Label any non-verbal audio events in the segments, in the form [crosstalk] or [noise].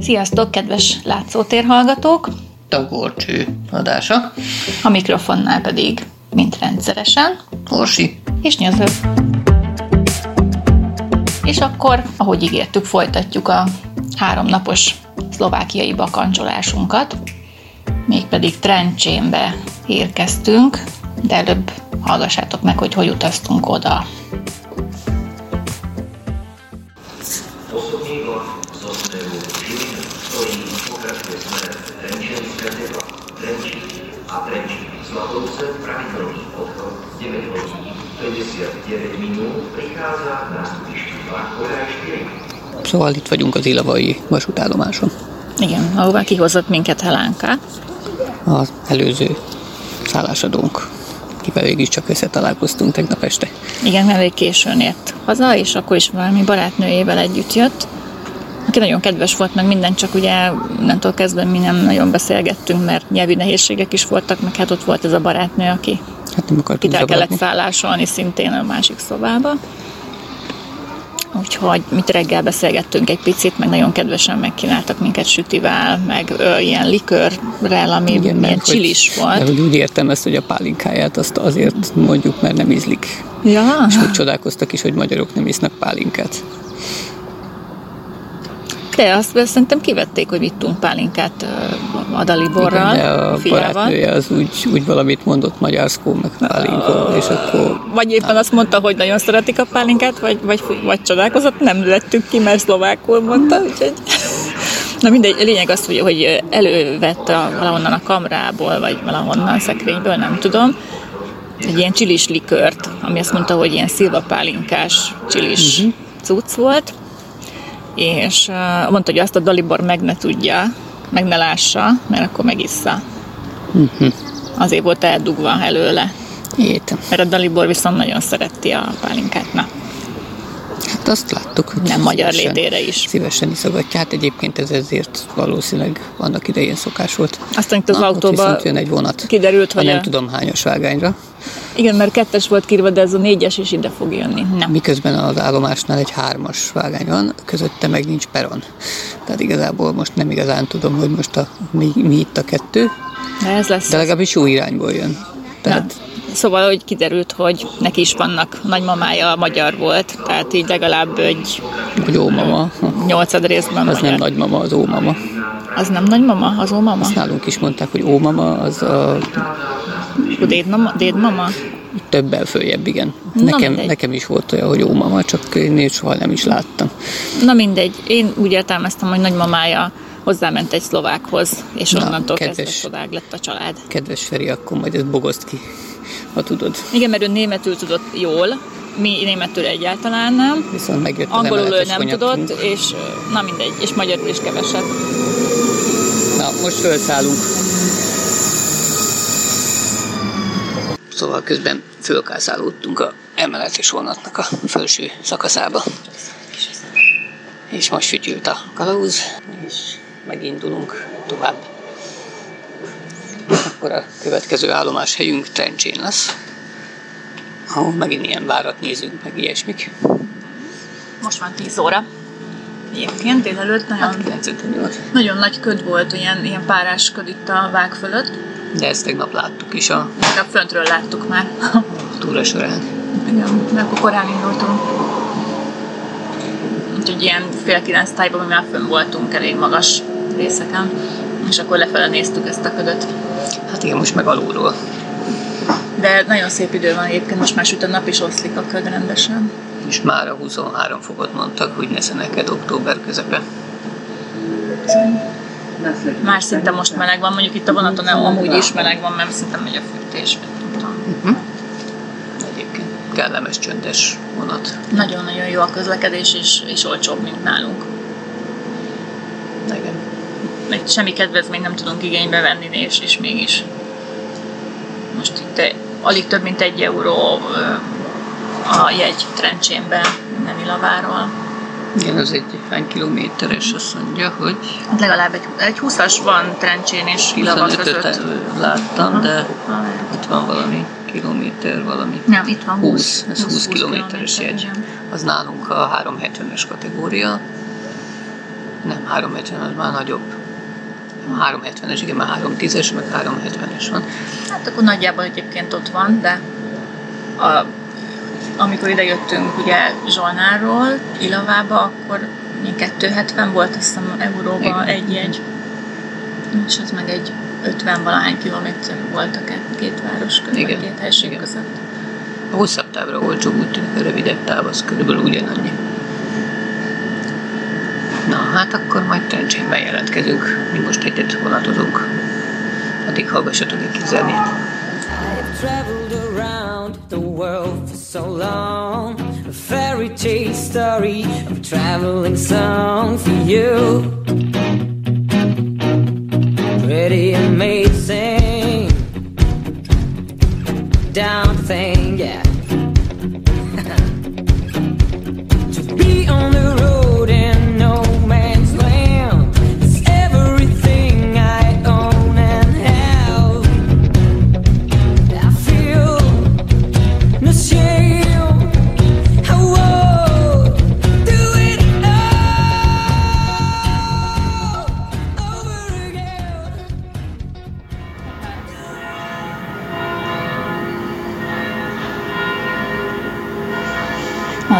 Sziasztok, kedves látszótérhallgatók! Tagorcső adása. A mikrofonnál pedig, mint rendszeresen, Orsi. és nyöző. És akkor, ahogy ígértük, folytatjuk a háromnapos szlovákiai bakancsolásunkat. Mégpedig Trencsénbe érkeztünk, de előbb hallgassátok meg, hogy hogy utaztunk oda. Szóval itt vagyunk az Ilavai vasútállomáson. Igen, ahová kihozott minket Helánka. Az előző szállásadónk, kivel végig csak összetalálkoztunk tegnap este. Igen, elég későn ért haza, és akkor is valami barátnőjével együtt jött, aki nagyon kedves volt, meg minden, csak ugye onnantól kezdve mi nem nagyon beszélgettünk, mert nyelvi nehézségek is voltak, meg hát ott volt ez a barátnő, aki Hát nem itt el kellett szállásolni szintén a másik szobába. Úgyhogy mit reggel beszélgettünk egy picit, meg nagyon kedvesen megkínáltak minket sütivel, meg ö, ilyen likörrel, ami Igen, ilyen hogy- csilis volt. Mert hogy úgy értem ezt, hogy a pálinkáját azt azért mondjuk, mert nem ízlik. Ja, És hogy csodálkoztak is, hogy magyarok nem isznak pálinkát. De azt szerintem kivették, hogy vittunk pálinkát ö, a Daliborral, Igen, de a fiával. barátnője az úgy, úgy valamit mondott magyarszkó, meg pálinkó, és akkor Vagy éppen azt mondta, hogy nagyon szeretik a pálinkát, vagy, vagy, vagy csodálkozott, nem lettük ki, mert szlovákul mondta, úgyhogy... [laughs] Na mindegy, a lényeg az, hogy, hogy elővette a, valahonnan a kamrából, vagy valahonnan a szekrényből, nem tudom, egy ilyen csilis likört, ami azt mondta, hogy ilyen szilvapálinkás csilis uh-huh. cucc volt, és mondta, hogy azt a Dalibor meg ne tudja, meg ne lássa, mert akkor megissza. Uh-huh. Azért volt eldugva előle. értem. Mert a Dalibor viszont nagyon szereti a pálinkát. Na, Hát azt láttuk, hogy nem magyar létére is. Szívesen iszogatja. Hát egyébként ez ezért valószínűleg annak idején szokás volt. Aztán itt az Na, autóba jön egy vonat. kiderült, hogy nem a- tudom hányos vágányra. Igen, mert kettes volt kírva, de ez a négyes is ide fog jönni. Nem. Miközben az állomásnál egy hármas vágány van, közötte meg nincs peron. Tehát igazából most nem igazán tudom, hogy most a, mi, mi itt a kettő, De ez lesz. de legalábbis jó irányból jön. Tehát Na. Szóval, hogy kiderült, hogy neki is vannak nagymamája magyar volt, tehát így legalább egy hogy ómama, nyolcad részben az magyar. nem nagymama, az ómama. Az nem nagymama? Az ómama? Azt nálunk is mondták, hogy ómama, az a A dédmama? dédmama? többel följebb, igen. Na, Nekem, mindegy. nekem is volt olyan, hogy ómama, csak én soha nem is láttam. Na mindegy, én úgy értelmeztem, hogy nagymamája hozzáment egy szlovákhoz, és Na, onnantól kezdve kedves. szlovák lett a család. Kedves Feri, akkor majd ezt bogozd ki, ha tudod. Igen, mert ő németül tudott jól, mi németül egyáltalán nem. Viszont megjött Angolul ő nem konyakkunk. tudott, és na mindegy, és magyarul is keveset. Na, most fölszállunk. Szóval közben fölkászálódtunk a emeletes vonatnak a felső szakaszába. És most fütyült a kalauz, és megindulunk tovább. Akkor a következő állomás helyünk Trencsén lesz, ahol megint ilyen várat nézünk, meg ilyesmik. Most van 10 óra. Egyébként délelőtt nagyon, Hát 958. nagyon nagy köd volt, ilyen, ilyen párás köd itt a vág fölött. De ezt tegnap láttuk is a De föntről láttuk már. túra során. Igen, mert akkor korán indultunk. Úgyhogy ilyen fél kilenc tájban mi már fönn voltunk elég magas részeken, és akkor lefele néztük ezt a ködöt. Hát igen, most meg alulról. De nagyon szép idő van egyébként, most már süt a nap, és oszlik a köd rendesen. És már a 23 fokot mondtak, hogy nesze neked október közepe. Már szinte most meleg van, mondjuk itt a vonaton nem, amúgy is meleg van, mert szinte megy a fűtés. nem tudom. Egyébként kellemes, csöndes vonat. Nagyon-nagyon jó a közlekedés, és, és olcsóbb, mint nálunk. Meg semmi kedvezményt nem tudunk igénybe venni, és, és mégis. Most itt alig több mint egy euró a jegy Trencsénbe, nem Ilaváról. Igen, az egy hány kilométeres, azt mondja, hogy Hát legalább egy, egy 20-as van Trencsén és Ilava 25-öt között. láttam, de Ah, itt van valami kilométer, valami Nem, itt van 20. 20, ez 20 kilométeres jegy. igen. Az nálunk a 370-es kategória, Nem, 370 az már nagyobb. 370-es, igen, már 310-es, meg 370-es van. Hát akkor nagyjából egyébként ott van, de a, amikor ide jöttünk ugye Zsolnáról, Ilavába, akkor 270 volt, azt hiszem euróba egy jegy. És az meg egy 50 valahány kilométer volt a két, város között, Igen. két helység Igen. között. A hosszabb távra olcsó úgy tűnik, a rövidebb táv az körülbelül ugyanannyi. Na, hát akkor majd Trencsénben jelentkezünk. Mi most egyet vonatozunk. Addig hallgassatok egy kis zenét. the world for so long. A fairy tale story of a traveling song for you. Pretty amazing. Down thing,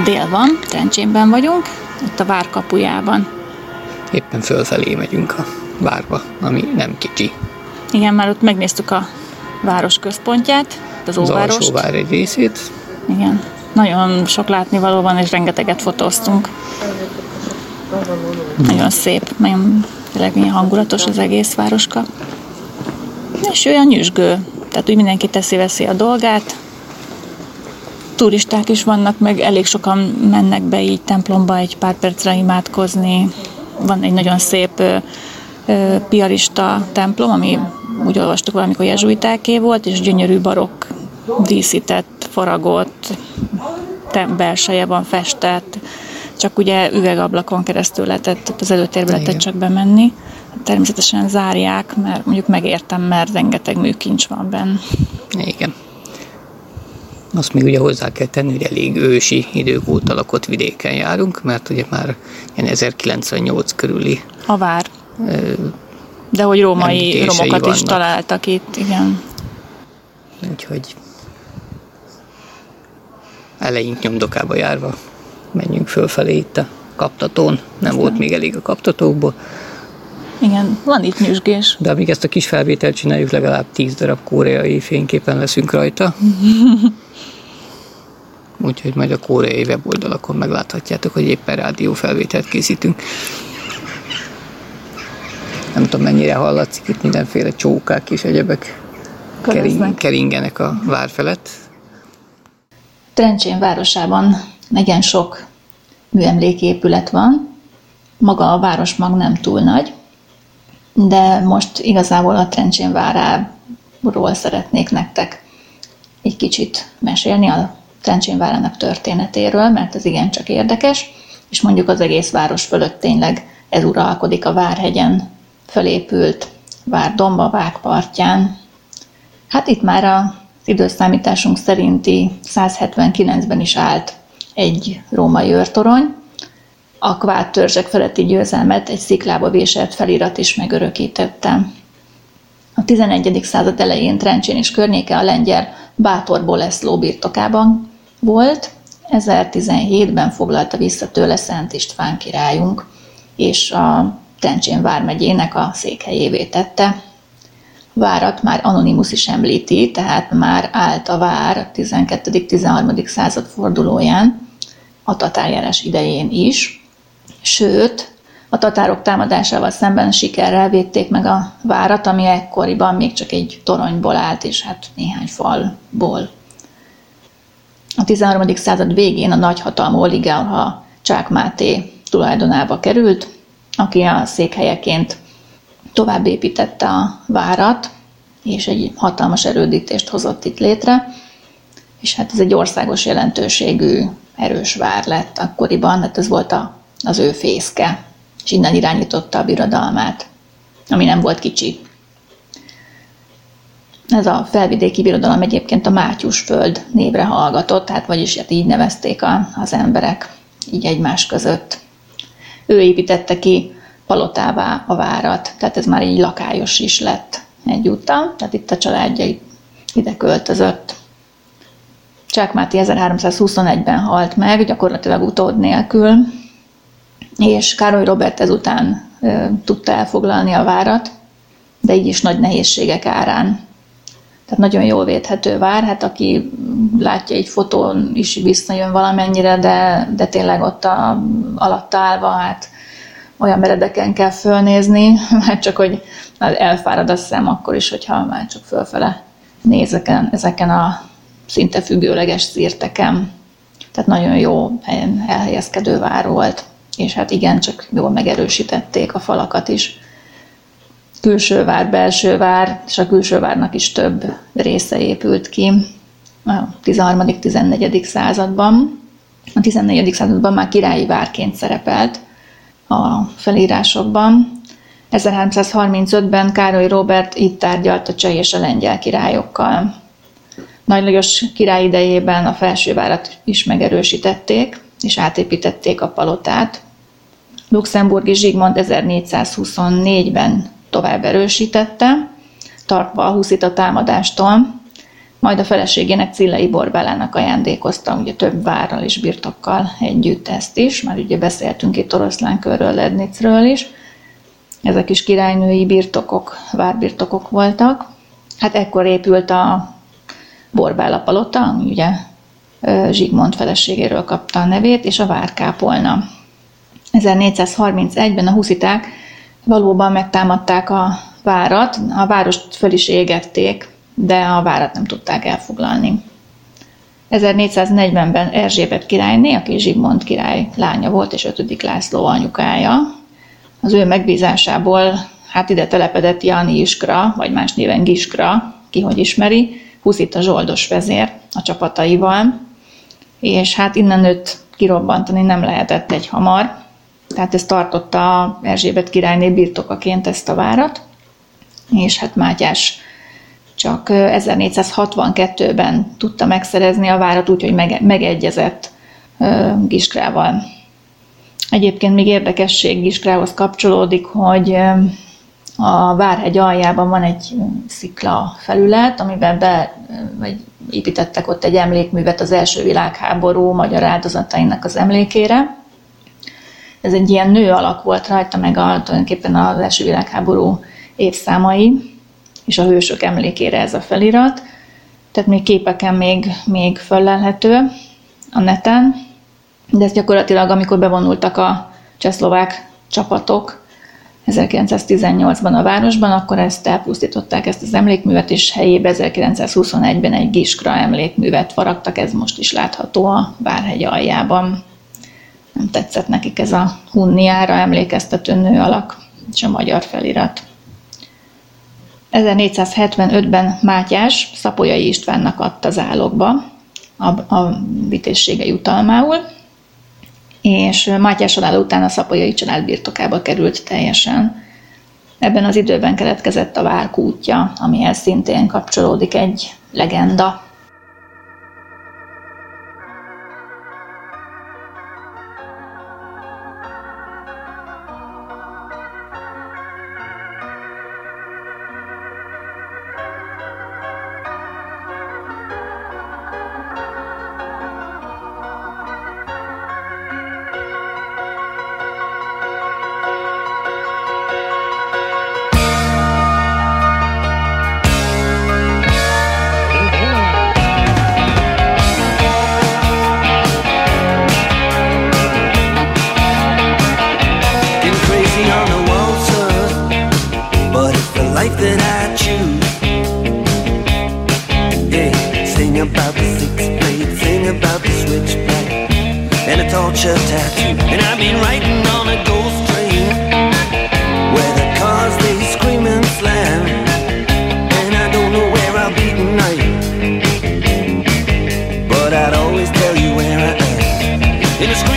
dél van, Trencsénben vagyunk, ott a vár kapujában. Éppen fölfelé megyünk a várba, ami nem kicsi. Igen, már ott megnéztük a város központját, az óvárost. Az vár egy részét. Igen, nagyon sok látnivaló van, és rengeteget fotóztunk. Nagyon szép, nagyon tényleg milyen hangulatos az egész városka. És olyan nyüzsgő, tehát úgy mindenki teszi-veszi a dolgát, turisták is vannak, meg elég sokan mennek be így templomba egy pár percre imádkozni. Van egy nagyon szép ö, ö, piarista templom, ami úgy olvastuk valamikor jezsuitáké volt, és gyönyörű barokk díszített, faragott, belseje van festett, csak ugye üvegablakon keresztül lehetett, az előtérbe lehetett csak bemenni. Természetesen zárják, mert mondjuk megértem, mert rengeteg műkincs van benne. Igen. Azt még ugye hozzá kell tenni, hogy elég ősi idők óta lakott vidéken járunk, mert ugye már ilyen 1098 körüli a vár. De hogy római romokat vannak. is találtak itt, igen. Úgyhogy eleink nyomdokába járva menjünk fölfelé itt a kaptatón. Nem Aztán. volt még elég a kaptatókból. Igen, van itt nyüzsgés. De amíg ezt a kis felvételt csináljuk, legalább 10 darab koreai fényképen leszünk rajta. [laughs] úgyhogy majd a koreai weboldalakon megláthatjátok, hogy éppen rádió felvételt készítünk. Nem tudom, mennyire hallatszik, itt mindenféle csókák és egyebek kering, keringenek a vár felett. Trencsén városában nagyon sok műemléképület van, maga a városmag nem túl nagy, de most igazából a Trencsén váráról szeretnék nektek egy kicsit mesélni, a Trencsén várának történetéről, mert ez igencsak érdekes, és mondjuk az egész város fölött tényleg ez uralkodik a Várhegyen fölépült Várdomba, Vágpartján. Hát itt már az időszámításunk szerinti 179-ben is állt egy római őrtorony, a kvát törzsek feletti győzelmet egy sziklába véselt felirat is megörökítette. A 11. század elején Trencsén és környéke a lengyel Bátor Boleszló birtokában volt, 1017-ben foglalta vissza tőle Szent István királyunk, és a Trencsén vármegyének a székhelyévé tette. Várat már Anonimus is említi, tehát már állt a vár a 12.-13. század fordulóján, a tatárjárás idején is, sőt, a tatárok támadásával szemben sikerrel védték meg a várat, ami ekkoriban még csak egy toronyból állt, és hát néhány falból. A 13. század végén a nagyhatalmú oligarha Csák Máté tulajdonába került, aki a székhelyeként tovább építette a várat, és egy hatalmas erődítést hozott itt létre, és hát ez egy országos jelentőségű erős vár lett akkoriban, hát ez volt a, az ő fészke, és innen irányította a birodalmát, ami nem volt kicsi. Ez a felvidéki birodalom egyébként a Mátyus föld névre hallgatott, tehát vagyis hát így nevezték a, az emberek így egymás között. Ő építette ki palotává a várat. Tehát ez már így lakályos is lett egyúttal. Tehát itt a családja ide költözött. Csákmáti 1321-ben halt meg, gyakorlatilag utód nélkül, és Károly Robert ezután e, tudta elfoglalni a várat, de így is nagy nehézségek árán. Tehát nagyon jól védhető vár, hát aki látja egy fotón is visszajön valamennyire, de, de tényleg ott a, alatta állva, hát olyan meredeken kell fölnézni, [laughs] mert csak hogy elfárad a szem akkor is, hogyha már csak fölfele nézeken, ezeken a szinte függőleges szírteken. Tehát nagyon jó elhelyezkedő vár volt, és hát igen, csak jól megerősítették a falakat is. Külső vár, belső vár, és a külső várnak is több része épült ki a 13.-14. században. A 14. században már királyi várként szerepelt a felírásokban. 1335-ben Károly Robert itt tárgyalt a cseh és a lengyel királyokkal. Nagy Lajos király idejében a felsővárat is megerősítették, és átépítették a palotát. Luxemburgi Zsigmond 1424-ben tovább erősítette, tartva a huszita támadástól, majd a feleségének Cillei Borbálának ajándékozta, ugye több várral és birtokkal együtt ezt is, már ugye beszéltünk itt oroszlánkörről, Lednicről is, ezek is királynői birtokok, várbirtokok voltak. Hát ekkor épült a Borbála palota, ami ugye Zsigmond feleségéről kapta a nevét, és a Várkápolna. 1431-ben a husziták valóban megtámadták a várat, a várost föl is égették, de a várat nem tudták elfoglalni. 1440-ben Erzsébet királyné, aki Zsigmond király lánya volt, és 5. László anyukája, az ő megbízásából hát ide telepedett Jani Iskra, vagy más néven Giskra, ki hogy ismeri, a zsoldos vezér a csapataival, és hát innen őt kirobbantani nem lehetett egy hamar, tehát ez tartotta Erzsébet királyné birtokaként ezt a várat, és hát Mátyás csak 1462-ben tudta megszerezni a várat úgy, hogy megegyezett Giskrával. Egyébként még érdekesség Giskrához kapcsolódik, hogy a Várhegy aljában van egy szikla felület, amiben be, vagy építettek ott egy emlékművet az első világháború magyar áldozatainak az emlékére. Ez egy ilyen nő alak volt rajta, meg a, tulajdonképpen az első világháború évszámai, és a hősök emlékére ez a felirat. Tehát még képeken még, még föllelhető a neten, de ez gyakorlatilag, amikor bevonultak a csehszlovák csapatok 1918-ban a városban, akkor ezt elpusztították, ezt az emlékművet, és helyébe 1921-ben egy Giskra emlékművet faragtak, ez most is látható a Várhegy aljában. Nem tetszett nekik ez a Hunniára emlékeztető nő alak, és a magyar felirat. 1475-ben Mátyás Szapolyai Istvánnak adta zálogba a, a vitézsége jutalmául, és Mátyás halál után a Szapolyai család birtokába került teljesen. Ebben az időben keletkezett a várkútja, amihez szintén kapcsolódik egy legenda. that I choose. Yeah, sing about the six blade, sing about the switchback, and a torture tattoo. And I've been writing on a ghost train where the cars they scream and slam, and I don't know where I'll be tonight. But I'd always tell you where I am in a scream.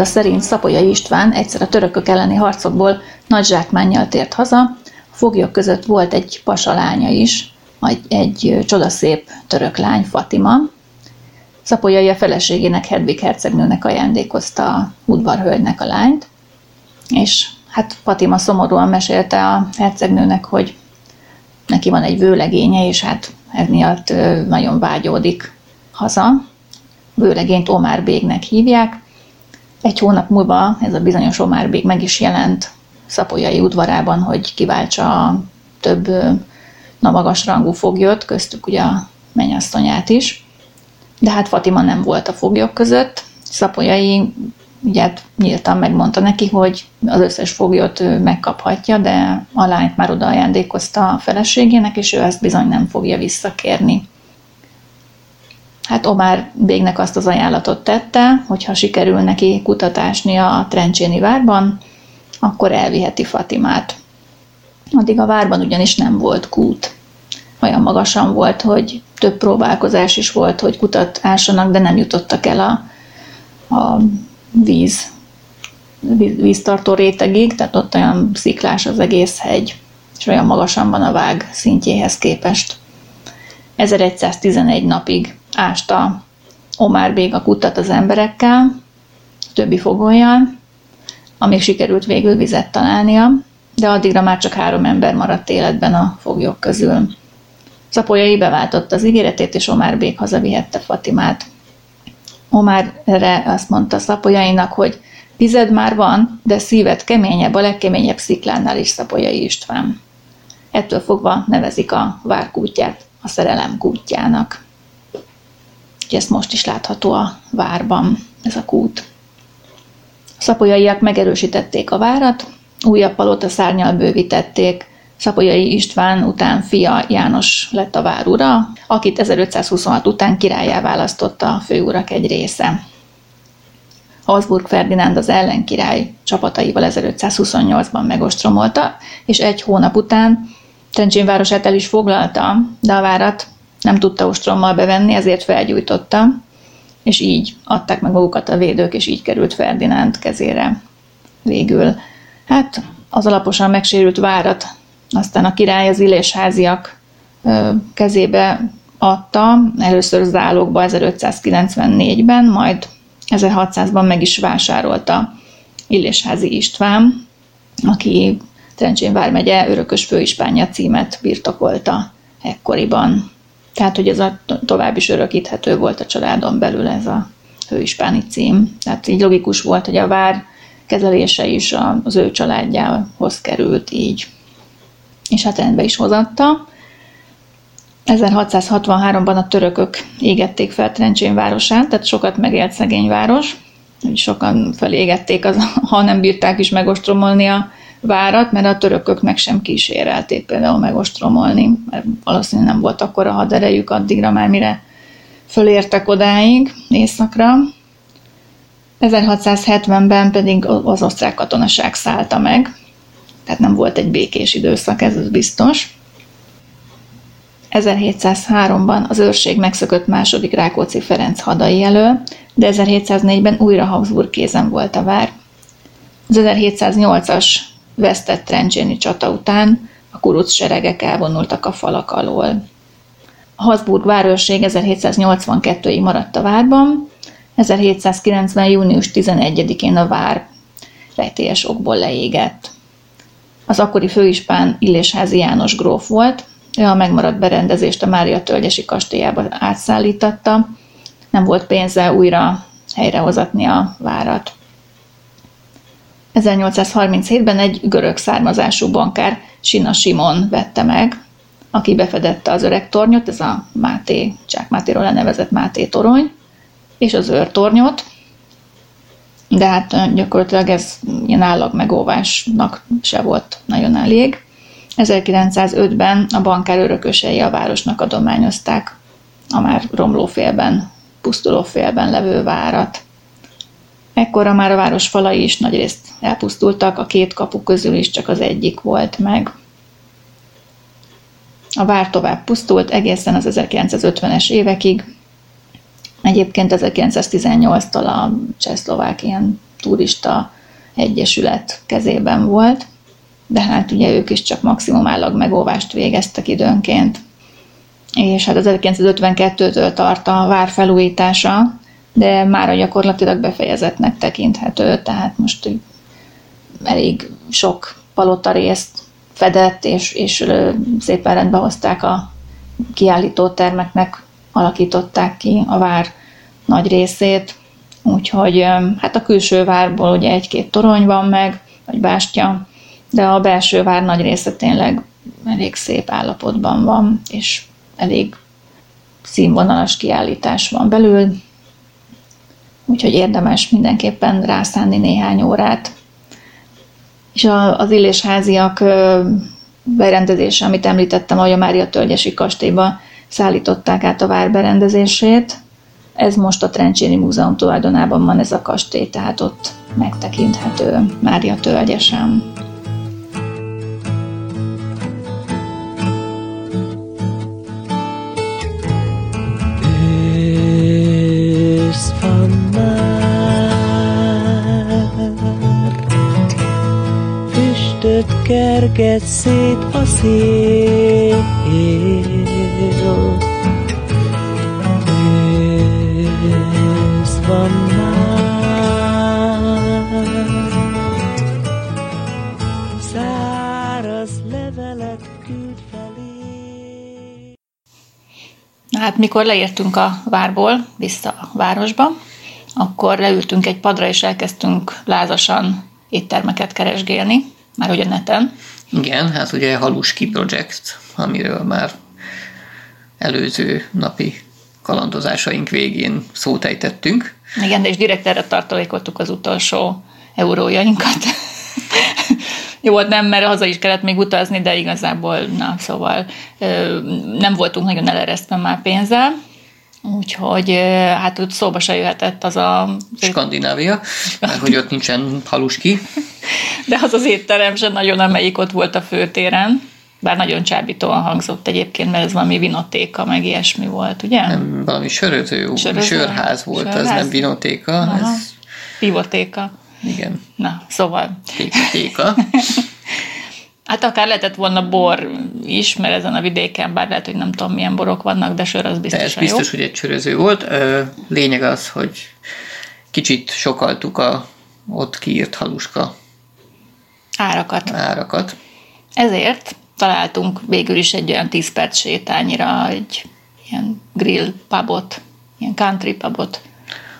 Legenda szerint Szapolyai István egyszer a törökök elleni harcokból nagy zsákmánnyal tért haza, a foglyok között volt egy pasalánya is, egy, egy csodaszép török lány, Fatima. Szapolyai a feleségének, Hedvig hercegnőnek ajándékozta a udvarhölgynek a lányt, és hát Fatima szomorúan mesélte a hercegnőnek, hogy neki van egy vőlegénye, és hát emiatt nagyon vágyódik haza. Vőlegényt Omár Bégnek hívják. Egy hónap múlva ez a bizonyos Omár Bég meg is jelent Szapolyai udvarában, hogy kiváltsa több na magas rangú foglyot, köztük ugye a mennyasszonyát is. De hát Fatima nem volt a foglyok között. Szapolyai ugye hát nyíltan megmondta neki, hogy az összes foglyot megkaphatja, de a lányt már oda ajándékozta a feleségének, és ő ezt bizony nem fogja visszakérni. Hát Omár Bégnek azt az ajánlatot tette, hogy ha sikerül neki kutatásni a Trencséni várban, akkor elviheti Fatimát. Addig a várban ugyanis nem volt kút. Olyan magasan volt, hogy több próbálkozás is volt, hogy kutat ássanak, de nem jutottak el a, a víz, víztartó rétegig, tehát ott olyan sziklás az egész hegy, és olyan magasan van a vág szintjéhez képest. 1111 napig ásta Omár Bég a kutat az emberekkel, többi fogolyjal, amíg sikerült végül vizet találnia, de addigra már csak három ember maradt életben a foglyok közül. Szapolyai beváltott az ígéretét, és Omár Bég hazavihette Fatimát. Erre azt mondta Szapolyainak, hogy vized már van, de szíved keményebb, a legkeményebb sziklánál is Szapolyai István. Ettől fogva nevezik a várkútját a szerelem kútjának. Úgyhogy ezt most is látható a várban, ez a kút. A szapolyaiak megerősítették a várat, újabb palota szárnyal bővítették, Szapolyai István után fia János lett a vár ura, akit 1526 után királyá választotta a főurak egy része. Habsburg Ferdinánd az ellenkirály csapataival 1528-ban megostromolta, és egy hónap után Trencsén városát el is foglalta, de a várat nem tudta ostrommal bevenni, ezért felgyújtotta, és így adták meg magukat a védők, és így került Ferdinánd kezére végül. Hát az alaposan megsérült várat aztán a király az illésháziak kezébe adta, először zálogba 1594-ben, majd 1600-ban meg is vásárolta Illésházi István, aki Trencsén vármegye örökös főispánja címet birtokolta ekkoriban. Tehát, hogy ez a tovább is örökíthető volt a családon belül ez a főispáni cím. Tehát így logikus volt, hogy a vár kezelése is az ő családjához került így és hát rendbe is hozatta. 1663-ban a törökök égették fel Trencsén városát, tehát sokat megélt szegény város, sokan felégették, az, ha nem bírták is megostromolni a várat, mert a törökök meg sem kísérelték például megostromolni, mert valószínűleg nem volt akkor a haderejük addigra már, mire fölértek odáig, északra. 1670-ben pedig az osztrák katonaság szállta meg, tehát nem volt egy békés időszak, ez az biztos. 1703-ban az őrség megszökött második Rákóczi Ferenc hadai elől, de 1704-ben újra Habsburg kézen volt a vár. Az 1708-as vesztett Trencséni csata után a kuruc seregek elvonultak a falak alól. A Habsburg várőrség 1782-ig maradt a várban, 1790. június 11-én a vár rejtélyes okból leégett. Az akkori főispán Illésházi János gróf volt, ő a megmaradt berendezést a Mária Tölgyesi kastélyába átszállítatta, nem volt pénze újra helyrehozatni a várat. 1837-ben egy görög származású bankár Sina Simon vette meg, aki befedette az öreg tornyot, ez a Máté, Csák Mátéról lenevezett Máté torony, és az őrtornyot, de hát gyakorlatilag ez ilyen állag megóvásnak se volt nagyon elég. 1905-ben a bankár örökösei a városnak adományozták a már romló félben, pusztuló félben levő várat. Ekkora már a város falai is nagyrészt elpusztultak, a két kapu közül is csak az egyik volt meg. A vár tovább pusztult egészen az 1950-es évekig, Egyébként 1918-tól a Csehszlovákián turista egyesület kezében volt, de hát ugye ők is csak maximum állag megóvást végeztek időnként. És hát 1952-től tart a vár felújítása, de már gyakorlatilag befejezetnek tekinthető, tehát most elég sok palota részt fedett, és, és szépen rendbe hozták a kiállító termeknek, alakították ki a vár nagy részét, úgyhogy hát a külső várból ugye egy-két torony van meg, vagy bástya, de a belső vár nagy része tényleg elég szép állapotban van, és elég színvonalas kiállítás van belül, úgyhogy érdemes mindenképpen rászánni néhány órát. És az illésháziak berendezése, amit említettem, hogy a Mária Tölgyesi kastélyba szállították át a vár berendezését. Ez most a Trencséni Múzeum tulajdonában van ez a kastély, tehát ott megtekinthető Mária Tölgyesen. Kerget szét a szél. Ősz van már, száraz levelet küld felé. Hát mikor leértünk a várból vissza a városba, akkor leültünk egy padra, és elkezdtünk lázasan éttermeket keresgélni már hogy a neten. Igen, hát ugye Haluski Project, amiről már előző napi kalandozásaink végén szót ejtettünk. Igen, de és direkt erre tartalékoltuk az utolsó eurójainkat. [laughs] Jó, nem, mert haza is kellett még utazni, de igazából, na, szóval nem voltunk nagyon eleresztve már pénzzel, Úgyhogy hát ott szóba se jöhetett az a... Skandinávia, mert hogy ott nincsen haluski. De az az étterem sem nagyon, amelyik ott volt a főtéren. Bár nagyon csábítóan hangzott egyébként, mert ez valami vinotéka, meg ilyesmi volt, ugye? Nem, valami söröző, söröző? sörház volt, Sörház? ez nem vinotéka. Aha. Ez... Pivotéka. Igen. Na, szóval. Pivotéka. [laughs] Hát akár lehetett volna bor is, mert ezen a vidéken, bár lehet, hogy nem tudom milyen borok vannak, de sör az biztos. Ez biztos, jó. hogy egy söröző volt. Lényeg az, hogy kicsit sokaltuk a ott kiírt haluska árakat. árakat. Ezért találtunk végül is egy olyan 10 perc sétányira egy ilyen grill pubot, ilyen country pubot.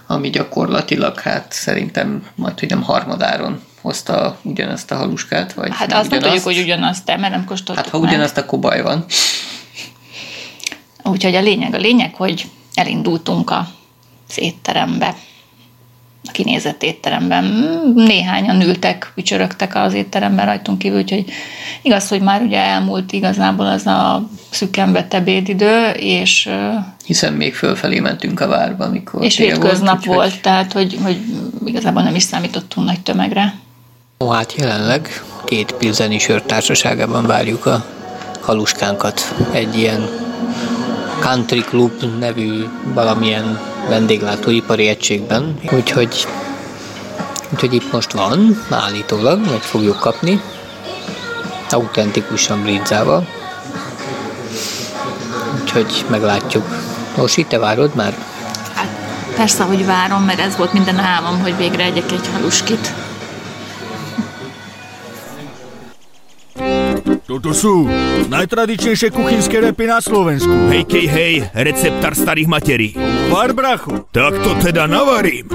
Ami gyakorlatilag hát szerintem majd, hogy nem harmadáron hozta ugyanazt a haluskát, vagy Hát azt nem tudjuk, hogy ugyanazt, de mert nem kóstoltuk Hát ha meg. ugyanazt, akkor baj van. Úgyhogy a lényeg, a lényeg, hogy elindultunk a étterembe, a kinézett étteremben. Néhányan ültek, ücsörögtek az étteremben rajtunk kívül, úgyhogy igaz, hogy már ugye elmúlt igazából az a szükken vett ebédidő, és... Hiszen még fölfelé mentünk a várba, amikor... És hétköznap volt, volt, tehát hogy, hogy igazából nem is számítottunk nagy tömegre. Ó, hát jelenleg két pilzeni sörtársaságában várjuk a haluskánkat. Egy ilyen country club nevű valamilyen vendéglátóipari egységben. Úgyhogy, úgyhogy itt most van, állítólag, meg fogjuk kapni. Autentikusan brinzával. Úgyhogy meglátjuk. Most te várod már? Hát persze, hogy várom, mert ez volt minden álmom, hogy végre egyek egy haluskit. Toto sú najtradičnejšie kuchynské repy na Slovensku. Hej, kej, hej, receptár starých materí. Far, bracho. Tak to teda navarím.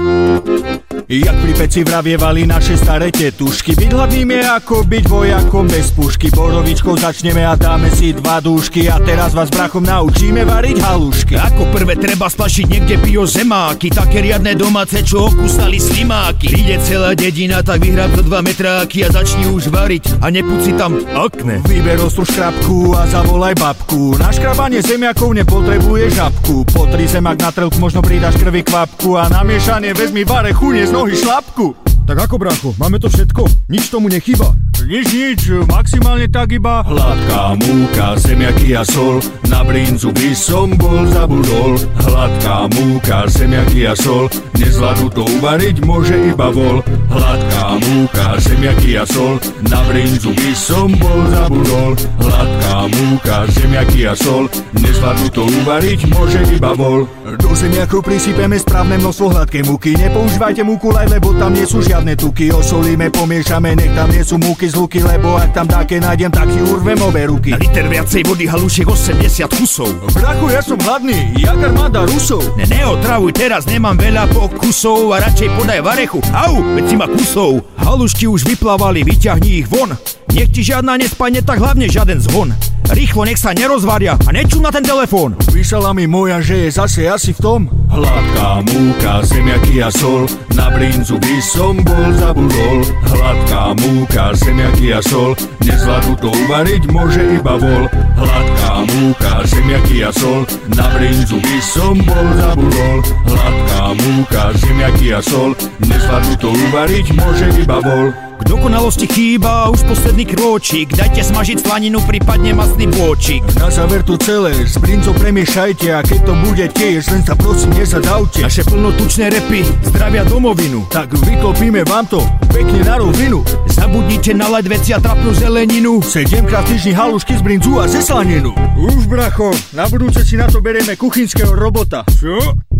Jak pri peci vravievali naše staré tetušky Byť hladným je ako byť vojakom bez pušky Borovičkou začneme a dáme si dva dúšky A teraz vás brachom naučíme variť halušky Ako prvé treba splašiť niekde bio zemáky Také riadne domáce, čo okústali slimáky Príde celá dedina, tak vyhrab do dva metráky A začni už variť a nepúci tam akne Vyber ostru škrabku a zavolaj babku. Na škrabanie zemiakov nepotrebuje žabku. Potri zemak na trelku, možno pridáš krvi kvapku. A na miešanie vezmi vare chunie z nohy šlapku. Tak ako, bracho, máme to všetko? Nič tomu nechyba? Nič, nič, maximálne tak iba. Hladká múka, zemiaky a sol. Na brinzu by som bol zabudol Hladká múka, zemiaky a sol. Nezvládnu to uvariť, môže iba vol. Hladká múka, zemiaky a sol. Na brinzu by som bol zabudol. Hladká múka, zemiaky a sol. Nezvládnu to uvariť, môže iba vol. Do zemiakov prisypeme správne množstvo hladkej múky. Nepoužívajte múku laj, lebo tam nie sú žiadne tuky. Osolíme, pomiešame, nech tam nie sú múky z luky Lebo ak tam také nájdem, tak si urvem obe ruky. Na liter viacej vody halušiek 80 kusov. Brachu, ja som hladný, jak armáda Rusov. Ne, neotravuj teraz, nemám veľa pokusov a radšej podaj varechu. Au, veď si ma kusov. Halušky už vyplávali, vyťahni ich von. Nech ti žiadna nespadne, tak hlavne žiaden zhon. Rýchlo, nech sa nerozvaria a nečú na ten telefón. Písala mi moja, že je zase asi v tom Hladká múka, zemiaky a sol Na brinzu by som bol zabudol Hladká múka, zemiaky a sol Nezvládnu to uvariť, môže iba vol Hladká múka, zemiaky a sol. Na brinzu by som bol zabudol. Hladká múka, zemiaky a sol. Nezvládnu to uvariť, môže iba vol K dokonalosti chýba už posledný krôčik. Dajte smažiť slaninu, prípadne masný bôčik. Na záver to celé, s brincom premiešajte A keď to bude tiež, len sa prosím nezadavte Naše plnotučné repy zdravia domovinu. Tak vyklopíme vám to pekne na rovinu Zabudnite nalať veci a trapnú zeleninu. Sedemkrát týždni halušky z brinzu a ze slaninu Už bracho, na budúce si na to berieme kuchynského robota Čo?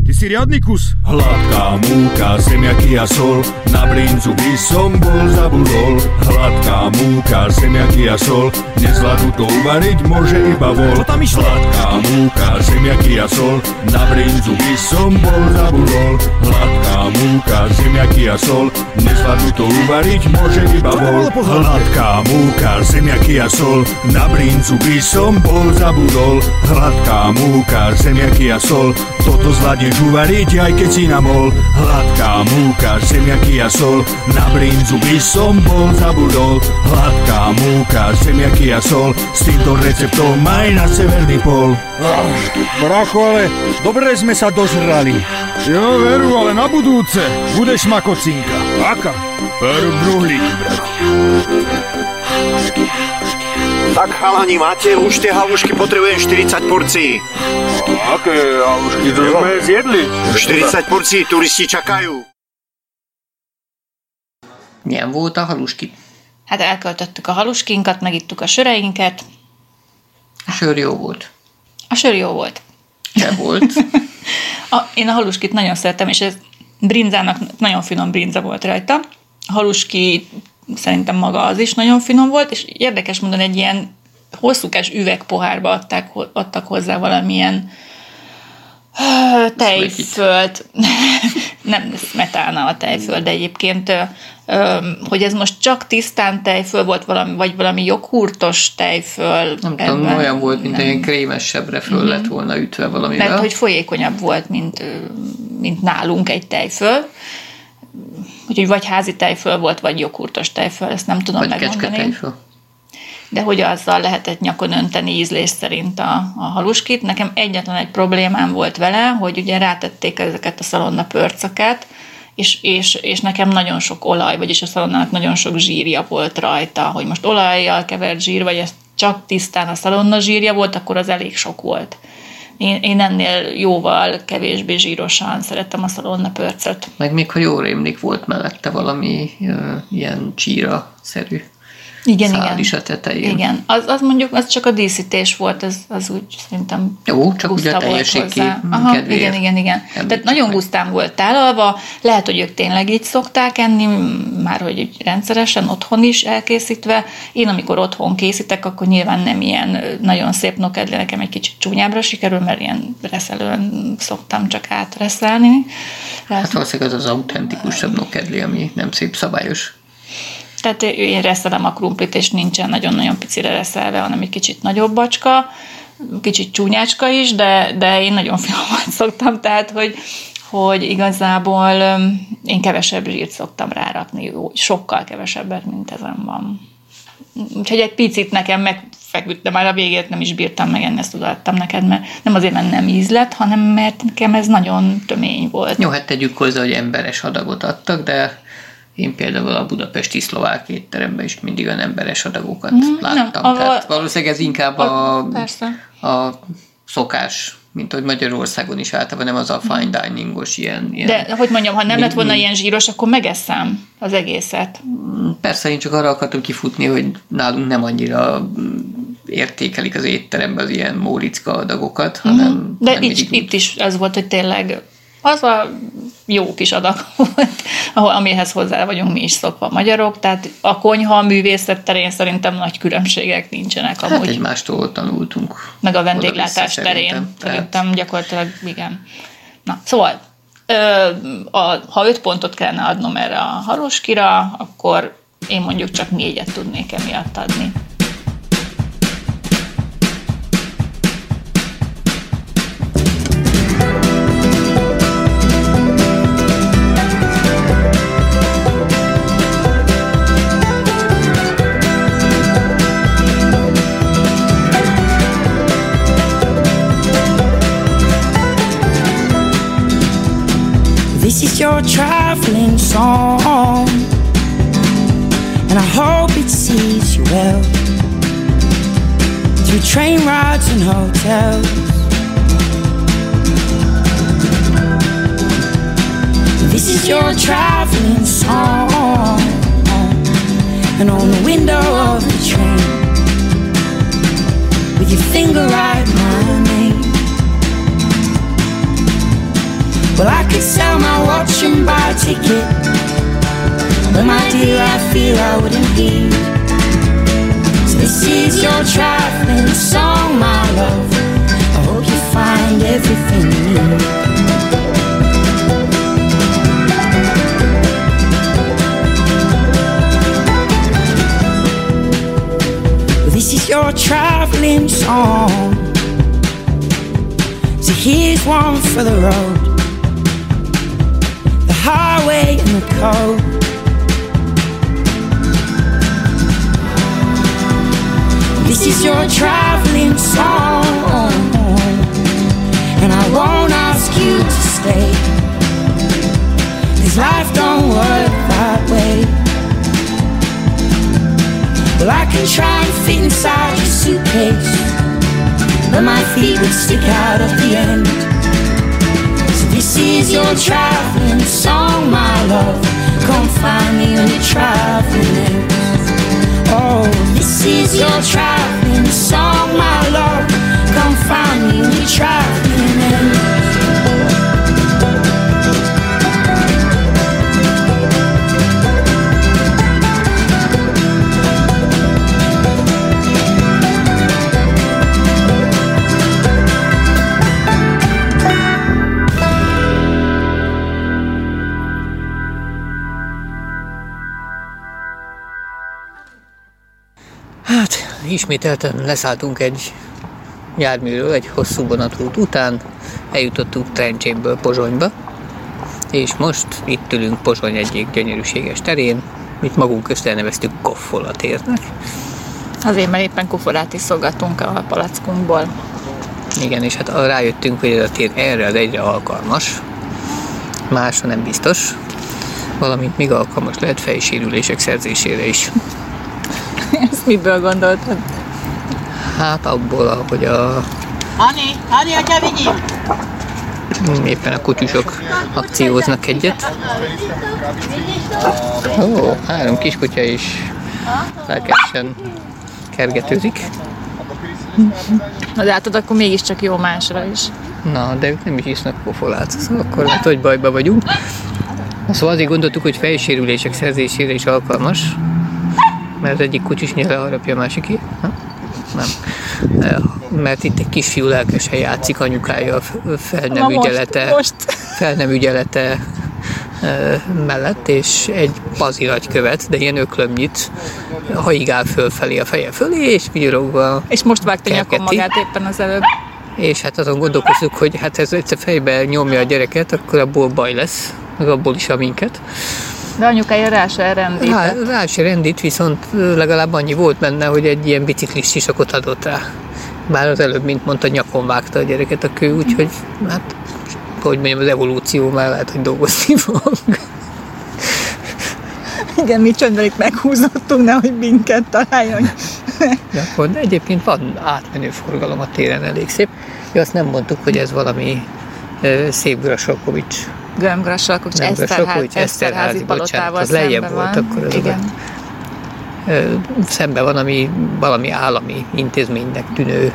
Ty si riadny kus. Hladká múka, zemiaky a sol Na brinzu by som bol zabudol Hladká múka, zemiaky a sol. Nezvládnu to uvariť, môže iba vol. Tam išlo? Hladká múka, zemiaky a sol. Na brinzu by som bol zabudol Hladká múka, zemiaky a sol. Nezvládnu to uvariť, môže iba vol? Hladká múka, zemiaky a sol. Na brinzu by som bol zabudol Hladká múka, zemiaky a sol. Toto zvládneš uvariť, aj keď si namol Hladká múka, zemiaky a sol. Na brinzu by som bol zabudol Hladká múka, zemiaky a sol S týmto receptom aj na severný pol Bracho, ale dobre sme sa dožrali. Jo, veru, ale na budúce budeš makocinka. Aká? Per bruhlík, bracho. Tak chalani, máte už tie halušky, potrebujem 40 porcií. Aké halušky to sme zjedli? 40 porcií, turisti čakajú. Milyen volt a haluski? Hát elköltöttük a haluskinkat, megittuk a söreinket. A sör jó volt. A sör jó volt. Se volt. [laughs] A, én a haluskit nagyon szeretem, és ez brinzának nagyon finom brinza volt rajta. A haluski szerintem maga az is nagyon finom volt, és érdekes mondani, egy ilyen hosszúkás üvegpohárba adták, adtak hozzá valamilyen [sighs] tejföld, [laughs] nem smetána a tejföld, de egyébként, hogy ez most csak tisztán tejföl volt, valami, vagy valami joghurtos tejföl. Nem tudom, ebben olyan volt, mint egy krémesebbre föl lett volna ütve valamivel. Mert hogy folyékonyabb volt, mint, mint nálunk egy tejföl. Úgyhogy vagy házi tejföl volt, vagy joghurtos tejföl, ezt nem tudom Vagy megmondani. kecsketejföl. De hogy azzal lehetett nyakon önteni ízlés szerint a, a haluskit. Nekem egyetlen egy problémám volt vele, hogy ugye rátették ezeket a szalonna pörcöket, és, és, és nekem nagyon sok olaj, vagyis a szalonnának nagyon sok zsírja volt rajta, hogy most olajjal kevert zsír, vagy ez csak tisztán a szalonna zsírja volt, akkor az elég sok volt. Én, én ennél jóval kevésbé zsírosan szerettem a szalonna pörcöt. Meg még, ha jól rémlik, volt mellette valami ö, ilyen csíra-szerű Igen, szál igen. is a tetején. Igen, az, az mondjuk az csak a díszítés volt, az, az úgy szerintem Jó, csak ugye a teljesség ki- Aha, kedvéért igen, igen, igen. Tehát említsük nagyon meg. gusztán volt tálalva, lehet, hogy ők tényleg így szokták enni, már hogy úgy rendszeresen otthon is elkészítve. Én amikor otthon készítek, akkor nyilván nem ilyen nagyon szép nokedli, nekem egy kicsit csúnyábbra sikerül, mert ilyen reszelőn szoktam csak átreszelni. Hát valószínűleg az az autentikusabb nokedli, ami nem szép szabályos. Tehát én reszelem a krumplit, és nincsen nagyon-nagyon picire reszelve, hanem egy kicsit nagyobb bacska, kicsit csúnyácska is, de, de én nagyon finomat [laughs] szoktam, tehát hogy, hogy igazából én kevesebb zsírt szoktam rárakni, sokkal kevesebbet, mint ezen van. Úgyhogy egy picit nekem megfeküdt, de már a végét nem is bírtam megenni, ezt odaadtam neked, mert nem azért, mert nem ízlet, hanem mert nekem ez nagyon tömény volt. Jó, hát tegyük hozzá, hogy emberes adagot adtak, de Én például a budapesti szlovák étteremben is mindig olyan emberes adagokat láttam. nem, a- Tehát valószínűleg ez inkább a, a- persze. a szokás, mint hogy Magyarországon is általában nem az a fine diningos ilyen, ilyen De, hogy mondjam, ha nem lett volna ilyen zsíros, akkor megeszem az egészet. Persze én csak arra akartam kifutni, hogy nálunk nem annyira mm, értékelik az étteremben az ilyen móricka adagokat, hanem Mhm. De hanem itt, mindig itt is ez volt, hogy tényleg az a jó kis adag [laughs] volt, ahol, amihez hozzá vagyunk mi is szokva magyarok, tehát a konyha művészet terén szerintem nagy különbségek nincsenek Hát amúgy, egymástól tanultunk. meg a vendéglátás terén szerintem. Szerintem gyakorlatilag igen. Na, szóval, ö, a, ha öt pontot kellene adnom erre a haroskira, akkor én mondjuk csak négyet tudnék emiatt adni. This is your traveling song, and I hope it sees you well. Through train rides and hotels. This is your traveling song, and on the window of the train, with your finger right my Well, I could sell my watch and buy a ticket. But my dear, I feel I wouldn't be. So this is your traveling song, my love. I hope you find everything you need. This is your traveling song. So here's one for the road highway and the coast. This is your traveling song, and I won't ask you to stay. Cause life don't work that way. Well, I can try and fit inside your suitcase, but my feet would stick out at the end. This is your traveling song, my love. Come find me when you're traveling. Oh, this is your traveling song, my love. Come find me when you're traveling. Ismételten leszálltunk egy járműről, egy hosszú vonatrút után, eljutottunk Trencséből Pozsonyba, és most itt ülünk Pozsony egyik gyönyörűséges terén, itt magunk közt elneveztük Koffola térnek. Azért, mert éppen kuforát iszolgatunk a palackunkból. Igen, és hát rájöttünk, hogy ez a tér erre az egyre alkalmas, másra nem biztos, valamint még alkalmas lehet fejsérülések szerzésére is. [laughs] Ezt miből gondoltad? Hát abból, hogy a Ani, Ani, atya vigyél! éppen a kutyusok akcióznak egyet. Ó, három kiskutya is lelkesen kergetőzik. Na de hát akkor mégiscsak jó másra is. Na, de ők nem is isznak pofolát, szóval akkor lehet, hogy bajba vagyunk. Szóval azért gondoltuk, hogy fejsérülések szerzésére is alkalmas, mert az egyik kutyus nyele harapja a másiké. Ha? Nem. Mert itt egy kisfiú lelkesen játszik anyukája a fel nem ügyelete, most. fel nem ügyelete mellett, és egy paziragy követ, de ilyen öklömnyit haigál fölfelé a feje fölé, és vigyorogva És most vágta nyakon magát éppen az előbb. és hát azon gondolkoztuk, hogy hát ez egyszer fejbe nyomja a gyereket, akkor abból baj lesz, meg abból is a minket. De anyukája rá se Rá, rendített. rá se rendít, viszont legalább annyi volt benne, hogy egy ilyen biciklis sisakot adott rá. Bár az előbb, mint mondta, nyakon vágta a gyereket a kő, úgyhogy hát, hogy mondjam, az evolúció már lehet, hogy dolgozni [laughs] fog. Igen, mi csöndben itt meghúzottunk, nehogy minket találjon. De akkor de egyébként van átmenő forgalom a téren elég szép. Ja, azt nem mondtuk, hogy ez valami szép Grasalkovics. Göm Grasalkovics, Nem, Eszterházi, Eszterházi bocsánat, palotával az lejjebb szembe volt, van. akkor az Igen. Szembe van, ami valami állami intézménynek tűnő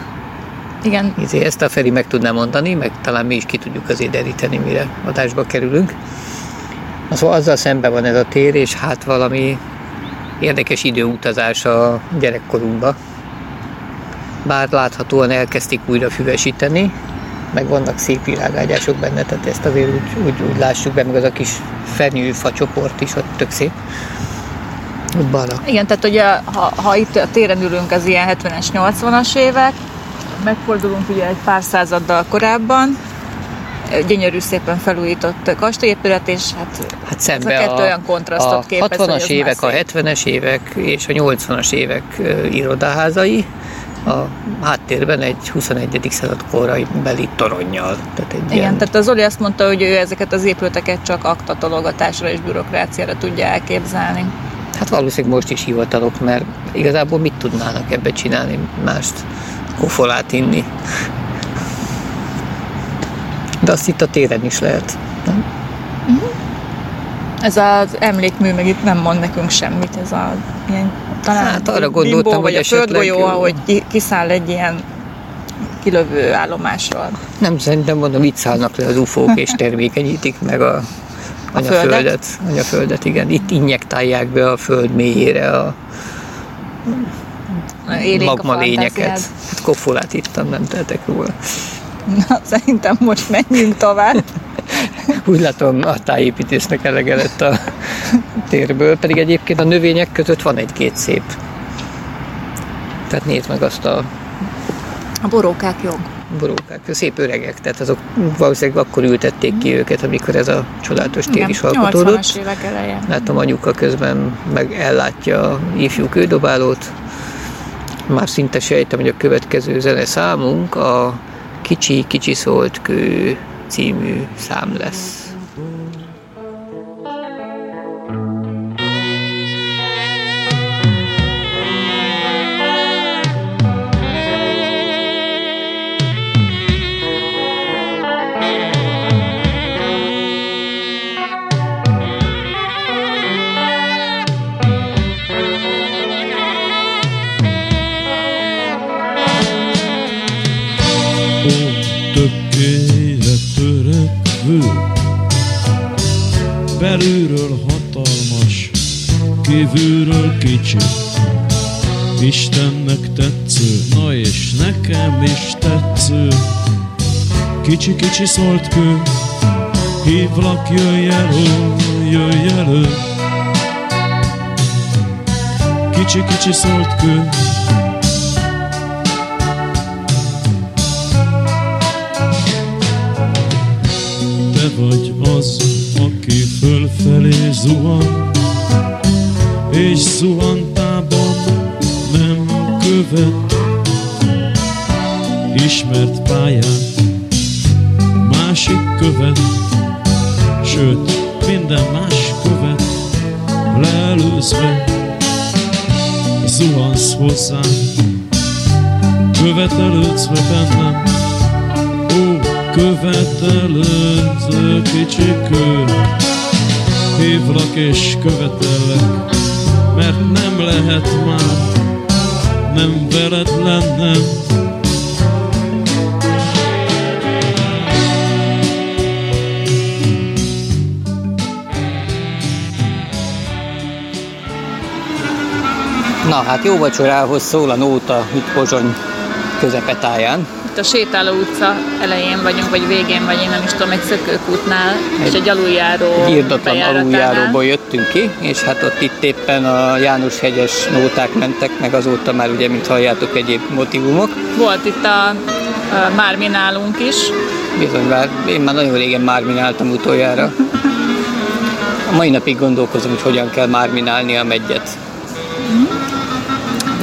Igen, Izé, ezt a Feri meg tudná mondani, meg talán mi is ki tudjuk azért deríteni, mire adásba kerülünk. Szóval azzal szemben van ez a tér, és hát valami érdekes időutazás a gyerekkorunkba. Bár láthatóan elkezdték újra füvesíteni, meg vannak szép virágágyások benne, tehát ezt azért úgy, úgy, úgy lássuk be, meg az a kis fenyőfa csoport is ott tök szép. Ott balra. Igen, tehát ugye, ha, ha itt a téren ülünk az ilyen 70-es, 80-as évek, megfordulunk ugye egy pár századdal korábban, gyönyörű szépen felújított kastélyépület, és hát, Hát szembe ez a kettő a, olyan kontrasztot a képez, hogy 60-as az évek, a már szép. 70-es évek és a 80-as évek irodaházai, a háttérben egy 21. század korai beli toronnyal. Tehát egy Igen, ilyen, tehát az Zoli azt mondta, hogy ő ezeket az épületeket csak aktatologatásra és bürokráciára tudja elképzelni. Hát valószínűleg most is hivatalok, mert igazából mit tudnának ebbe csinálni mást? Kofolát inni. De azt itt a téren is lehet. nem? Ez az emlékmű meg itt nem mond nekünk semmit, ez a ilyen, talán Hát arra bimbó, gondoltam, vagy hogy a földgolyó, ahogy ki, kiszáll egy ilyen kilövő állomásról. Nem, szerintem mondom, itt szállnak le az ufók és [laughs] termékenyítik meg a anyaföldet. földet? Anyaföldet, igen. Itt injektálják be a föld mélyére a Élénk a magma lényeket. fantáziád. Hát kofolát ittam, nem tehetek róla. Na, szerintem most menjünk tovább. [laughs] Úgy látom, a tájépítésznek elege lett a térből, pedig egyébként a növények között van egy-két szép. Tehát nézd meg azt a A borókák jog. borókák, szép öregek, tehát azok valószínűleg akkor ültették ki őket, amikor ez a csodálatos tér is alkotódott. 80-as évek eleje. Látom anyuka közben meg ellátja ifjú kődobálót. Már szinte sejtem, hogy a következő zene számunk a Kicsi Kicsi Szólt Kő című szám lesz. Szólt kő, hívlak, jöjj elő, jöjj elő. Kicsi-kicsi szólt kő, követ, sőt, minden más követ leelőzve zuhansz hozzám, követelődsz bennem, Ó, követelőző kicsi kő Hívlak és követellek Na hát jó vacsorához szól a nóta itt Pozsony közepetáján. Itt a sétáló utca elején vagyunk, vagy végén, vagy én nem is tudom, egy szökőkútnál, és egy aluljáró Egy írdatlan aluljáróból jöttünk ki, és hát ott itt éppen a János hegyes nóták mentek, meg azóta már ugye, mint halljátok, egyéb motivumok. Volt itt a, a nálunk is, Bizony, bár én már nagyon régen mármináltam utoljára. A mai napig gondolkozom, hogy hogyan kell márminálni a megyet.